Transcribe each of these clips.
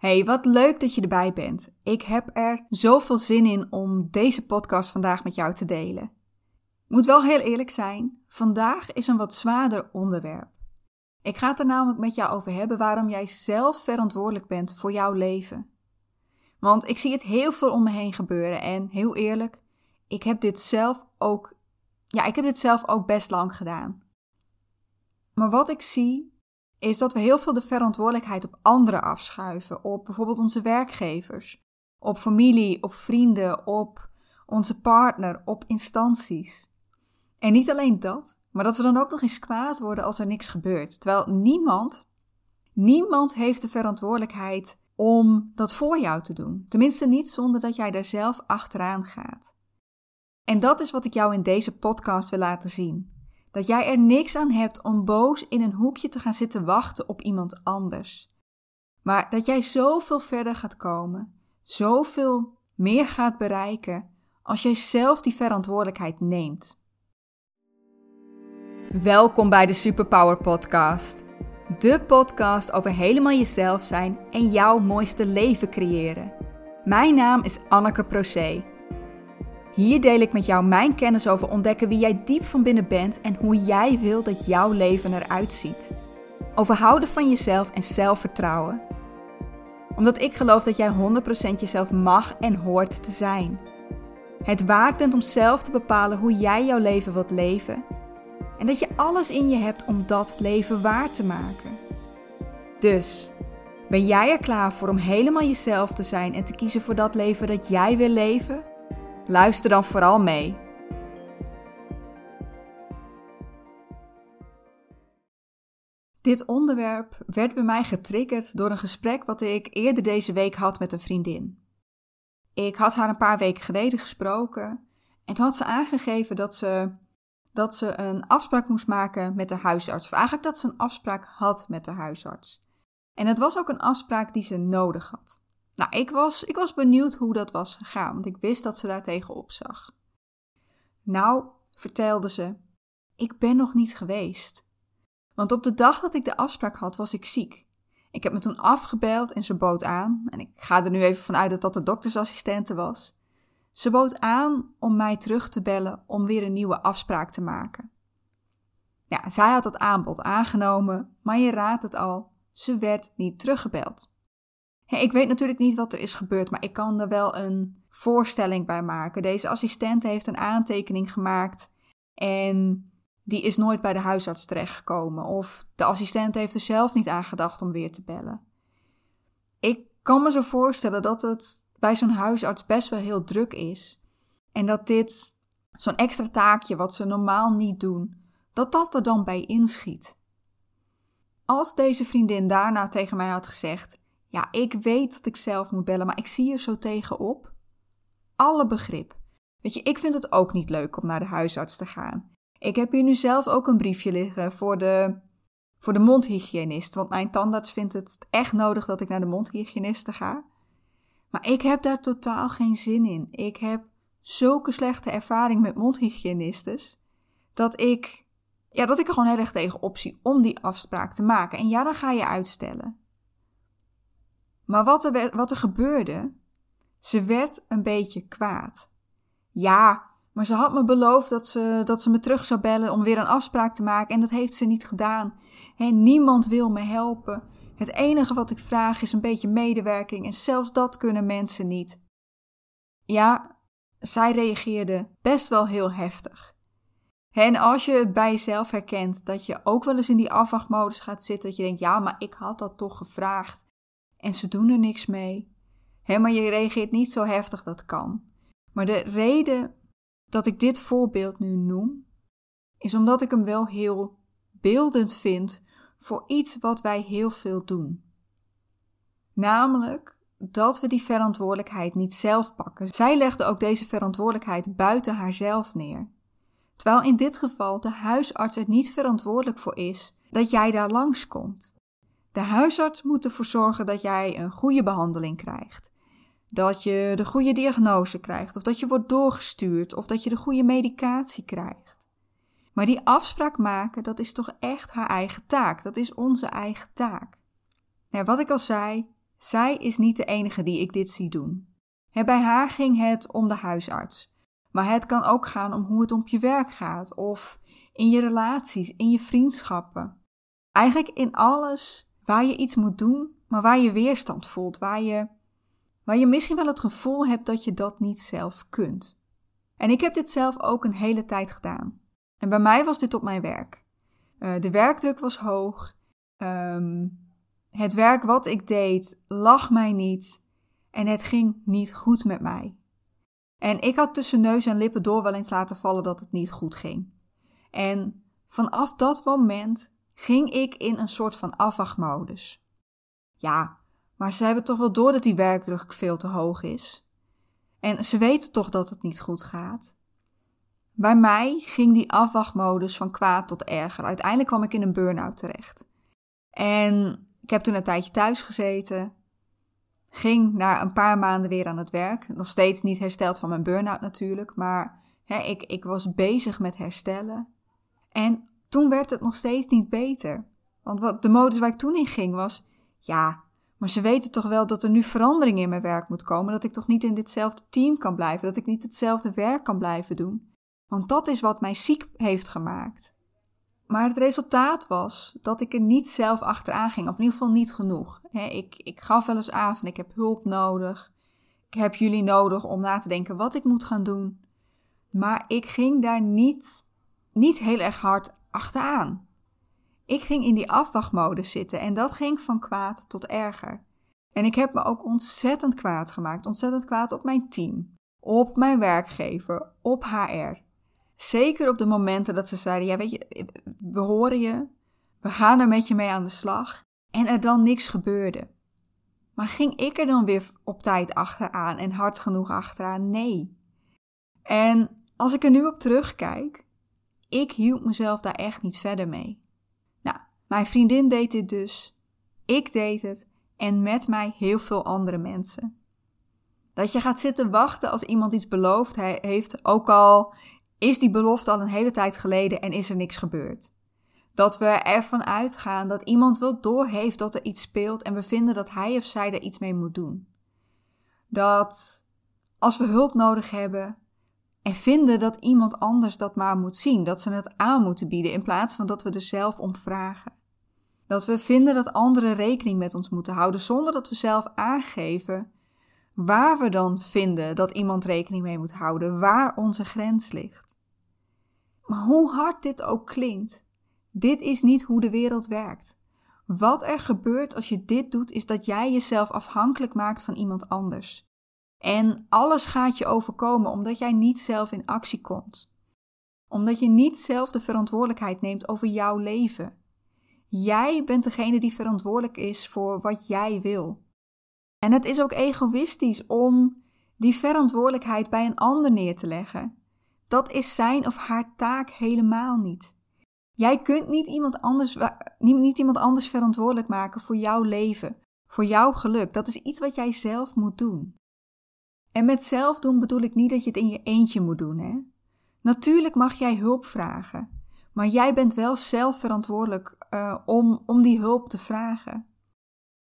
Hey, wat leuk dat je erbij bent. Ik heb er zoveel zin in om deze podcast vandaag met jou te delen. Moet wel heel eerlijk zijn, vandaag is een wat zwaarder onderwerp. Ik ga het er namelijk met jou over hebben waarom jij zelf verantwoordelijk bent voor jouw leven. Want ik zie het heel veel om me heen gebeuren en heel eerlijk, ik heb dit zelf ook, ja, ik heb dit zelf ook best lang gedaan. Maar wat ik zie is dat we heel veel de verantwoordelijkheid op anderen afschuiven. Op bijvoorbeeld onze werkgevers, op familie, op vrienden, op onze partner, op instanties. En niet alleen dat, maar dat we dan ook nog eens kwaad worden als er niks gebeurt. Terwijl niemand, niemand heeft de verantwoordelijkheid om dat voor jou te doen. Tenminste niet zonder dat jij daar zelf achteraan gaat. En dat is wat ik jou in deze podcast wil laten zien dat jij er niks aan hebt om boos in een hoekje te gaan zitten wachten op iemand anders. Maar dat jij zoveel verder gaat komen, zoveel meer gaat bereiken als jij zelf die verantwoordelijkheid neemt. Welkom bij de Superpower Podcast. De podcast over helemaal jezelf zijn en jouw mooiste leven creëren. Mijn naam is Anneke Procé. Hier deel ik met jou mijn kennis over ontdekken wie jij diep van binnen bent en hoe jij wil dat jouw leven eruit ziet. Over houden van jezelf en zelfvertrouwen. Omdat ik geloof dat jij 100% jezelf mag en hoort te zijn. Het waard bent om zelf te bepalen hoe jij jouw leven wilt leven. En dat je alles in je hebt om dat leven waar te maken. Dus, ben jij er klaar voor om helemaal jezelf te zijn en te kiezen voor dat leven dat jij wil leven? Luister dan vooral mee. Dit onderwerp werd bij mij getriggerd door een gesprek wat ik eerder deze week had met een vriendin. Ik had haar een paar weken geleden gesproken en toen had ze aangegeven dat ze, dat ze een afspraak moest maken met de huisarts. Of eigenlijk dat ze een afspraak had met de huisarts. En het was ook een afspraak die ze nodig had. Nou, ik was, ik was benieuwd hoe dat was gegaan, want ik wist dat ze daar tegenop zag. Nou, vertelde ze, ik ben nog niet geweest. Want op de dag dat ik de afspraak had, was ik ziek. Ik heb me toen afgebeld en ze bood aan, en ik ga er nu even vanuit dat dat de doktersassistente was. Ze bood aan om mij terug te bellen om weer een nieuwe afspraak te maken. Ja, zij had dat aanbod aangenomen, maar je raadt het al, ze werd niet teruggebeld ik weet natuurlijk niet wat er is gebeurd, maar ik kan er wel een voorstelling bij maken. Deze assistent heeft een aantekening gemaakt en die is nooit bij de huisarts terechtgekomen. Of de assistent heeft er zelf niet aan gedacht om weer te bellen. Ik kan me zo voorstellen dat het bij zo'n huisarts best wel heel druk is. En dat dit, zo'n extra taakje wat ze normaal niet doen, dat dat er dan bij inschiet. Als deze vriendin daarna tegen mij had gezegd: ja, ik weet dat ik zelf moet bellen, maar ik zie er zo tegenop. Alle begrip. Weet je, ik vind het ook niet leuk om naar de huisarts te gaan. Ik heb hier nu zelf ook een briefje liggen voor de, voor de mondhygiënist. Want mijn tandarts vindt het echt nodig dat ik naar de mondhygiëniste ga. Maar ik heb daar totaal geen zin in. Ik heb zulke slechte ervaring met mondhygiënistes. Dat ik, ja, dat ik er gewoon heel erg tegen optie om die afspraak te maken. En ja, dan ga je uitstellen. Maar wat er, wat er gebeurde, ze werd een beetje kwaad. Ja, maar ze had me beloofd dat ze, dat ze me terug zou bellen om weer een afspraak te maken en dat heeft ze niet gedaan. Niemand wil me helpen. Het enige wat ik vraag is een beetje medewerking en zelfs dat kunnen mensen niet. Ja, zij reageerde best wel heel heftig. En als je het bij jezelf herkent dat je ook wel eens in die afwachtmodus gaat zitten, dat je denkt, ja, maar ik had dat toch gevraagd en ze doen er niks mee. Hé, maar je reageert niet zo heftig, dat kan. Maar de reden dat ik dit voorbeeld nu noem, is omdat ik hem wel heel beeldend vind voor iets wat wij heel veel doen. Namelijk dat we die verantwoordelijkheid niet zelf pakken. Zij legde ook deze verantwoordelijkheid buiten haarzelf neer. Terwijl in dit geval de huisarts er niet verantwoordelijk voor is dat jij daar langskomt. De huisarts moet ervoor zorgen dat jij een goede behandeling krijgt. Dat je de goede diagnose krijgt, of dat je wordt doorgestuurd, of dat je de goede medicatie krijgt. Maar die afspraak maken, dat is toch echt haar eigen taak. Dat is onze eigen taak. Nou, wat ik al zei, Zij is niet de enige die ik dit zie doen. bij haar ging het om de huisarts. Maar het kan ook gaan om hoe het op je werk gaat, of in je relaties, in je vriendschappen. Eigenlijk in alles waar je iets moet doen, maar waar je weerstand voelt, waar je, waar je misschien wel het gevoel hebt dat je dat niet zelf kunt. En ik heb dit zelf ook een hele tijd gedaan. En bij mij was dit op mijn werk. Uh, de werkdruk was hoog. Um, het werk wat ik deed lag mij niet. En het ging niet goed met mij. En ik had tussen neus en lippen door wel eens laten vallen dat het niet goed ging. En vanaf dat moment ging ik in een soort van afwachtmodus. Ja, maar ze hebben toch wel door dat die werkdruk veel te hoog is. En ze weten toch dat het niet goed gaat. Bij mij ging die afwachtmodus van kwaad tot erger. Uiteindelijk kwam ik in een burn-out terecht. En ik heb toen een tijdje thuis gezeten. Ging na een paar maanden weer aan het werk. Nog steeds niet hersteld van mijn burn-out natuurlijk. Maar hè, ik, ik was bezig met herstellen. En toen werd het nog steeds niet beter. Want wat de modus waar ik toen in ging was: ja, maar ze weten toch wel dat er nu verandering in mijn werk moet komen. Dat ik toch niet in ditzelfde team kan blijven. Dat ik niet hetzelfde werk kan blijven doen. Want dat is wat mij ziek heeft gemaakt. Maar het resultaat was dat ik er niet zelf achteraan ging, of in ieder geval niet genoeg. ik, ik gaf wel eens aan van ik heb hulp nodig. Ik heb jullie nodig om na te denken wat ik moet gaan doen. Maar ik ging daar niet, niet heel erg hard achteraan. Ik ging in die afwachtmodus zitten en dat ging van kwaad tot erger. En ik heb me ook ontzettend kwaad gemaakt, ontzettend kwaad op mijn team, op mijn werkgever, op HR. Zeker op de momenten dat ze zeiden: Ja, weet je, we horen je, we gaan er met je mee aan de slag. En er dan niks gebeurde. Maar ging ik er dan weer op tijd achteraan en hard genoeg achteraan? Nee. En als ik er nu op terugkijk, ik hield mezelf daar echt niet verder mee. Nou, mijn vriendin deed dit dus. Ik deed het. En met mij heel veel andere mensen. Dat je gaat zitten wachten als iemand iets beloofd heeft, ook al is die belofte al een hele tijd geleden en is er niks gebeurd. Dat we ervan uitgaan dat iemand wel doorheeft dat er iets speelt en we vinden dat hij of zij er iets mee moet doen. Dat als we hulp nodig hebben en vinden dat iemand anders dat maar moet zien, dat ze het aan moeten bieden in plaats van dat we er zelf om vragen. Dat we vinden dat anderen rekening met ons moeten houden zonder dat we zelf aangeven waar we dan vinden dat iemand rekening mee moet houden, waar onze grens ligt. Maar hoe hard dit ook klinkt, dit is niet hoe de wereld werkt. Wat er gebeurt als je dit doet, is dat jij jezelf afhankelijk maakt van iemand anders. En alles gaat je overkomen omdat jij niet zelf in actie komt. Omdat je niet zelf de verantwoordelijkheid neemt over jouw leven. Jij bent degene die verantwoordelijk is voor wat jij wil. En het is ook egoïstisch om die verantwoordelijkheid bij een ander neer te leggen. Dat is zijn of haar taak helemaal niet. Jij kunt niet iemand anders, niet iemand anders verantwoordelijk maken voor jouw leven, voor jouw geluk. Dat is iets wat jij zelf moet doen. En met zelf doen bedoel ik niet dat je het in je eentje moet doen, hè? Natuurlijk mag jij hulp vragen, maar jij bent wel zelf verantwoordelijk uh, om, om die hulp te vragen.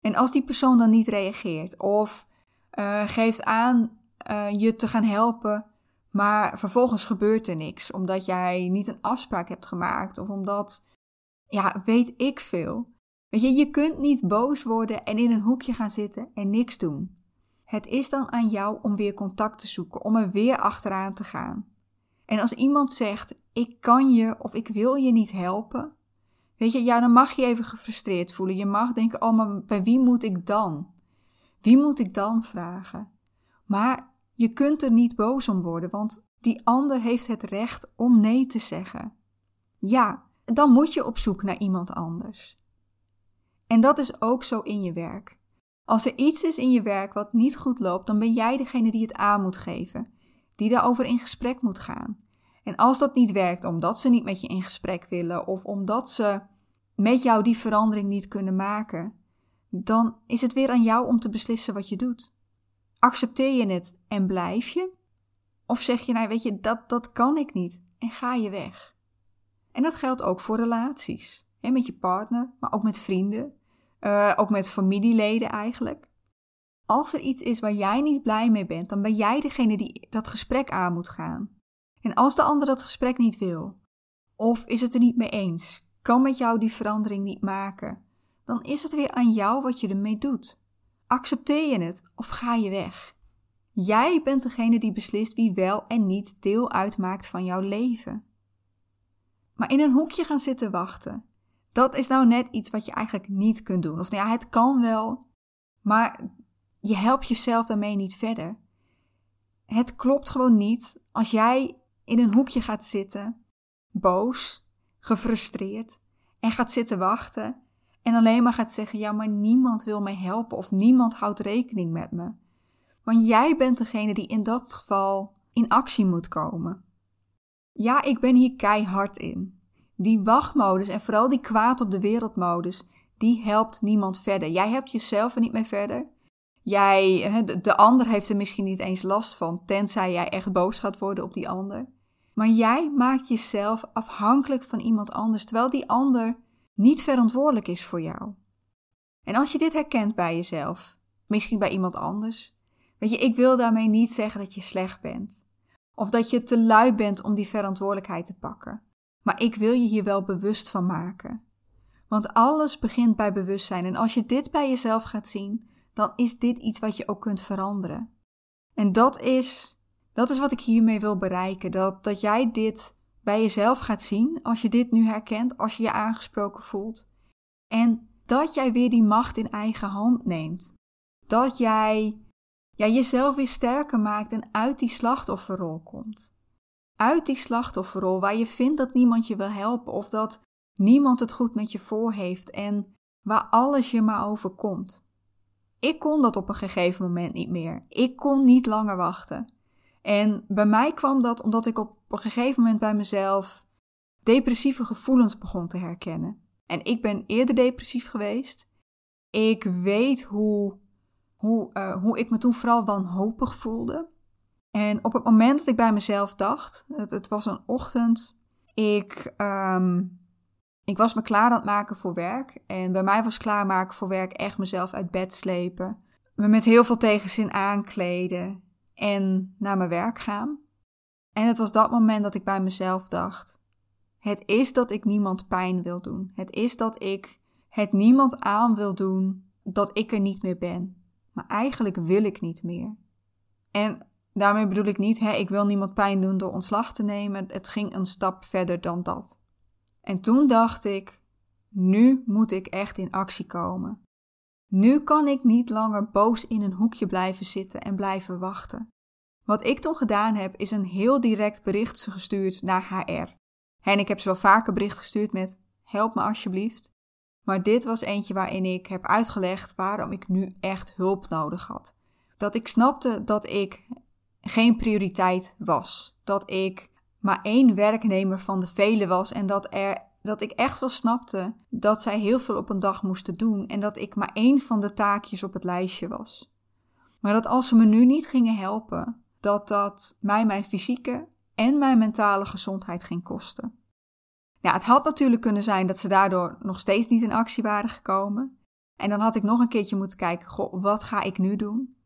En als die persoon dan niet reageert of uh, geeft aan uh, je te gaan helpen, maar vervolgens gebeurt er niks omdat jij niet een afspraak hebt gemaakt of omdat, ja, weet ik veel. Weet je, je kunt niet boos worden en in een hoekje gaan zitten en niks doen. Het is dan aan jou om weer contact te zoeken, om er weer achteraan te gaan. En als iemand zegt: Ik kan je of ik wil je niet helpen, Weet je, ja, dan mag je even gefrustreerd voelen. Je mag denken, oh, maar bij wie moet ik dan? Wie moet ik dan vragen? Maar je kunt er niet boos om worden, want die ander heeft het recht om nee te zeggen. Ja, dan moet je op zoek naar iemand anders. En dat is ook zo in je werk. Als er iets is in je werk wat niet goed loopt, dan ben jij degene die het aan moet geven, die daarover in gesprek moet gaan. En als dat niet werkt omdat ze niet met je in gesprek willen of omdat ze met jou die verandering niet kunnen maken, dan is het weer aan jou om te beslissen wat je doet. Accepteer je het en blijf je? Of zeg je, nou weet je, dat, dat kan ik niet en ga je weg? En dat geldt ook voor relaties. Met je partner, maar ook met vrienden, uh, ook met familieleden eigenlijk. als er iets is waar jij niet blij mee bent, dan ben jij degene die dat gesprek aan moet gaan. En als de ander dat gesprek niet wil, of is het er niet mee eens, kan met jou die verandering niet maken, dan is het weer aan jou wat je ermee doet. Accepteer je het of ga je weg? Jij bent degene die beslist wie wel en niet deel uitmaakt van jouw leven. Maar in een hoekje gaan zitten wachten, dat is nou net iets wat je eigenlijk niet kunt doen. Of nou ja, het kan wel, maar je helpt jezelf daarmee niet verder. Het klopt gewoon niet als jij in een hoekje gaat zitten, boos, gefrustreerd, en gaat zitten wachten en alleen maar gaat zeggen: Ja, maar niemand wil mij helpen of niemand houdt rekening met me. Want jij bent degene die in dat geval in actie moet komen. Ja, ik ben hier keihard in. Die wachtmodus en vooral die kwaad op de wereldmodus, die helpt niemand verder. Jij hebt jezelf er niet mee verder. Jij, de ander heeft er misschien niet eens last van, tenzij jij echt boos gaat worden op die ander. Maar jij maakt jezelf afhankelijk van iemand anders, terwijl die ander niet verantwoordelijk is voor jou. En als je dit herkent bij jezelf, misschien bij iemand anders, weet je, ik wil daarmee niet zeggen dat je slecht bent. Of dat je te lui bent om die verantwoordelijkheid te pakken. Maar ik wil je hier wel bewust van maken. Want alles begint bij bewustzijn. En als je dit bij jezelf gaat zien, dan is dit iets wat je ook kunt veranderen. En dat is, dat is wat ik hiermee wil bereiken. Dat, dat jij dit bij jezelf gaat zien als je dit nu herkent, als je je aangesproken voelt. En dat jij weer die macht in eigen hand neemt. Dat jij ja, jezelf weer sterker maakt en uit die slachtofferrol komt. Uit die slachtofferrol waar je vindt dat niemand je wil helpen of dat niemand het goed met je voor heeft en waar alles je maar overkomt. Ik kon dat op een gegeven moment niet meer. Ik kon niet langer wachten. En bij mij kwam dat omdat ik op een gegeven moment bij mezelf depressieve gevoelens begon te herkennen. En ik ben eerder depressief geweest. Ik weet hoe, hoe, uh, hoe ik me toen vooral wanhopig voelde. En op het moment dat ik bij mezelf dacht, het, het was een ochtend, ik, um, ik was me klaar aan het maken voor werk. En bij mij was klaarmaken voor werk echt mezelf uit bed slepen. Me met heel veel tegenzin aankleden en naar mijn werk gaan. En het was dat moment dat ik bij mezelf dacht: Het is dat ik niemand pijn wil doen. Het is dat ik het niemand aan wil doen dat ik er niet meer ben. Maar eigenlijk wil ik niet meer. En daarmee bedoel ik niet, hè, ik wil niemand pijn doen door ontslag te nemen. Het ging een stap verder dan dat. En toen dacht ik: nu moet ik echt in actie komen. Nu kan ik niet langer boos in een hoekje blijven zitten en blijven wachten. Wat ik toen gedaan heb, is een heel direct bericht gestuurd naar HR. En ik heb ze wel vaker bericht gestuurd met: help me alsjeblieft. Maar dit was eentje waarin ik heb uitgelegd waarom ik nu echt hulp nodig had. Dat ik snapte dat ik geen prioriteit was. Dat ik maar één werknemer van de vele was en dat, er, dat ik echt wel snapte dat zij heel veel op een dag moesten doen en dat ik maar één van de taakjes op het lijstje was. Maar dat als ze me nu niet gingen helpen, dat dat mij mijn fysieke en mijn mentale gezondheid ging kosten. Ja, het had natuurlijk kunnen zijn dat ze daardoor nog steeds niet in actie waren gekomen. En dan had ik nog een keertje moeten kijken, goh, wat ga ik nu doen?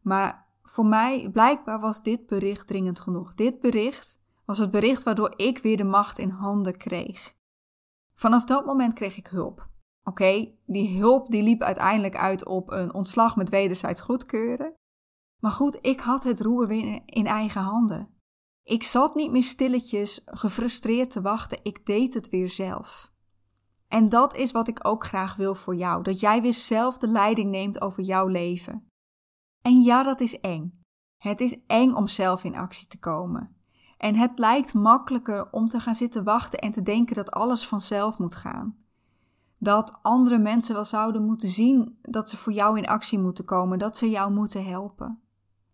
Maar voor mij, blijkbaar was dit bericht dringend genoeg. Dit bericht was het bericht waardoor ik weer de macht in handen kreeg. Vanaf dat moment kreeg ik hulp. Oké, die hulp die liep uiteindelijk uit op een ontslag met wederzijds goedkeuren. Maar goed, ik had het roer weer in eigen handen. Ik zat niet meer stilletjes gefrustreerd te wachten, ik deed het weer zelf. En dat is wat ik ook graag wil voor jou: dat jij weer zelf de leiding neemt over jouw leven. En ja, dat is eng. Het is eng om zelf in actie te komen. En het lijkt makkelijker om te gaan zitten wachten en te denken dat alles vanzelf moet gaan. Dat andere mensen wel zouden moeten zien dat ze voor jou in actie moeten komen, dat ze jou moeten helpen.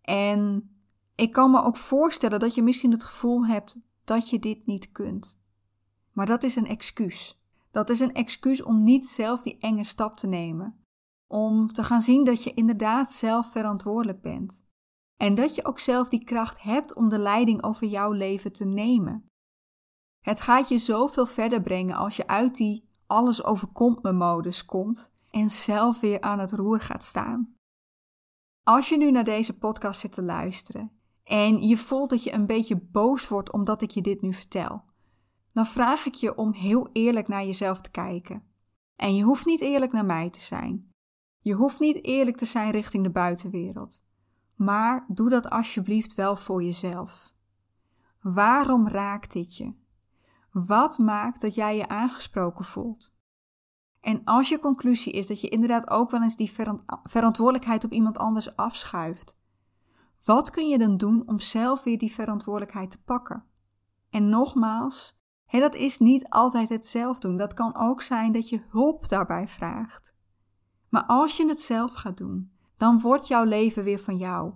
En ik kan me ook voorstellen dat je misschien het gevoel hebt dat je dit niet kunt. Maar dat is een excuus. Dat is een excuus om niet zelf die enge stap te nemen. Om te gaan zien dat je inderdaad zelf verantwoordelijk bent. En dat je ook zelf die kracht hebt om de leiding over jouw leven te nemen. Het gaat je zoveel verder brengen als je uit die alles overkomt me modus komt en zelf weer aan het roer gaat staan. Als je nu naar deze podcast zit te luisteren en je voelt dat je een beetje boos wordt omdat ik je dit nu vertel, dan vraag ik je om heel eerlijk naar jezelf te kijken. En je hoeft niet eerlijk naar mij te zijn. Je hoeft niet eerlijk te zijn richting de buitenwereld. Maar doe dat alsjeblieft wel voor jezelf. Waarom raakt dit je? Wat maakt dat jij je aangesproken voelt? En als je conclusie is dat je inderdaad ook wel eens die verantwoordelijkheid op iemand anders afschuift, wat kun je dan doen om zelf weer die verantwoordelijkheid te pakken? En nogmaals, dat is niet altijd het zelf doen. Dat kan ook zijn dat je hulp daarbij vraagt. Maar als je het zelf gaat doen, dan wordt jouw leven weer van jou.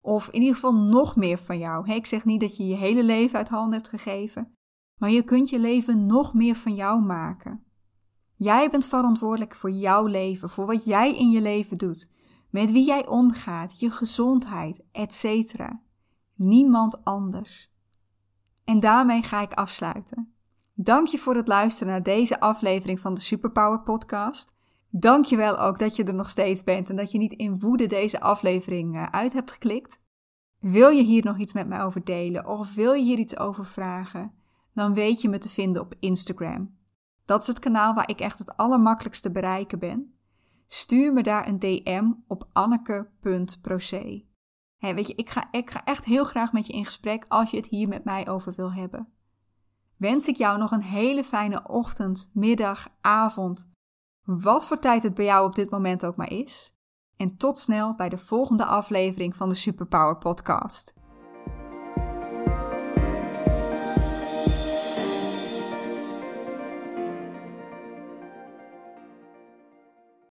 Of in ieder geval nog meer van jou. ik zeg niet dat je je hele leven uit handen hebt gegeven, maar je kunt je leven nog meer van jou maken. Jij bent verantwoordelijk voor jouw leven, voor wat jij in je leven doet, met wie jij omgaat, je gezondheid, etc. Niemand anders. En daarmee ga ik afsluiten. Dank je voor het luisteren naar deze aflevering van de Superpower Podcast. Dank je wel ook dat je er nog steeds bent en dat je niet in woede deze aflevering eh, uit hebt geklikt. Wil je hier nog iets met mij over delen of wil je hier iets over vragen? Dan weet je me te vinden op Instagram. Dat is het kanaal waar ik echt het allermakkelijkste bereiken ben. Stuur me daar een DM op anneke.proce. Weet je, ik ga echt heel graag met je in gesprek als je het hier met mij over wil hebben. Wens ik jou nog een hele fijne ochtend, middag, avond, wat voor tijd het bij jou op dit moment ook maar is. En tot snel bij de volgende aflevering van de Superpower Podcast.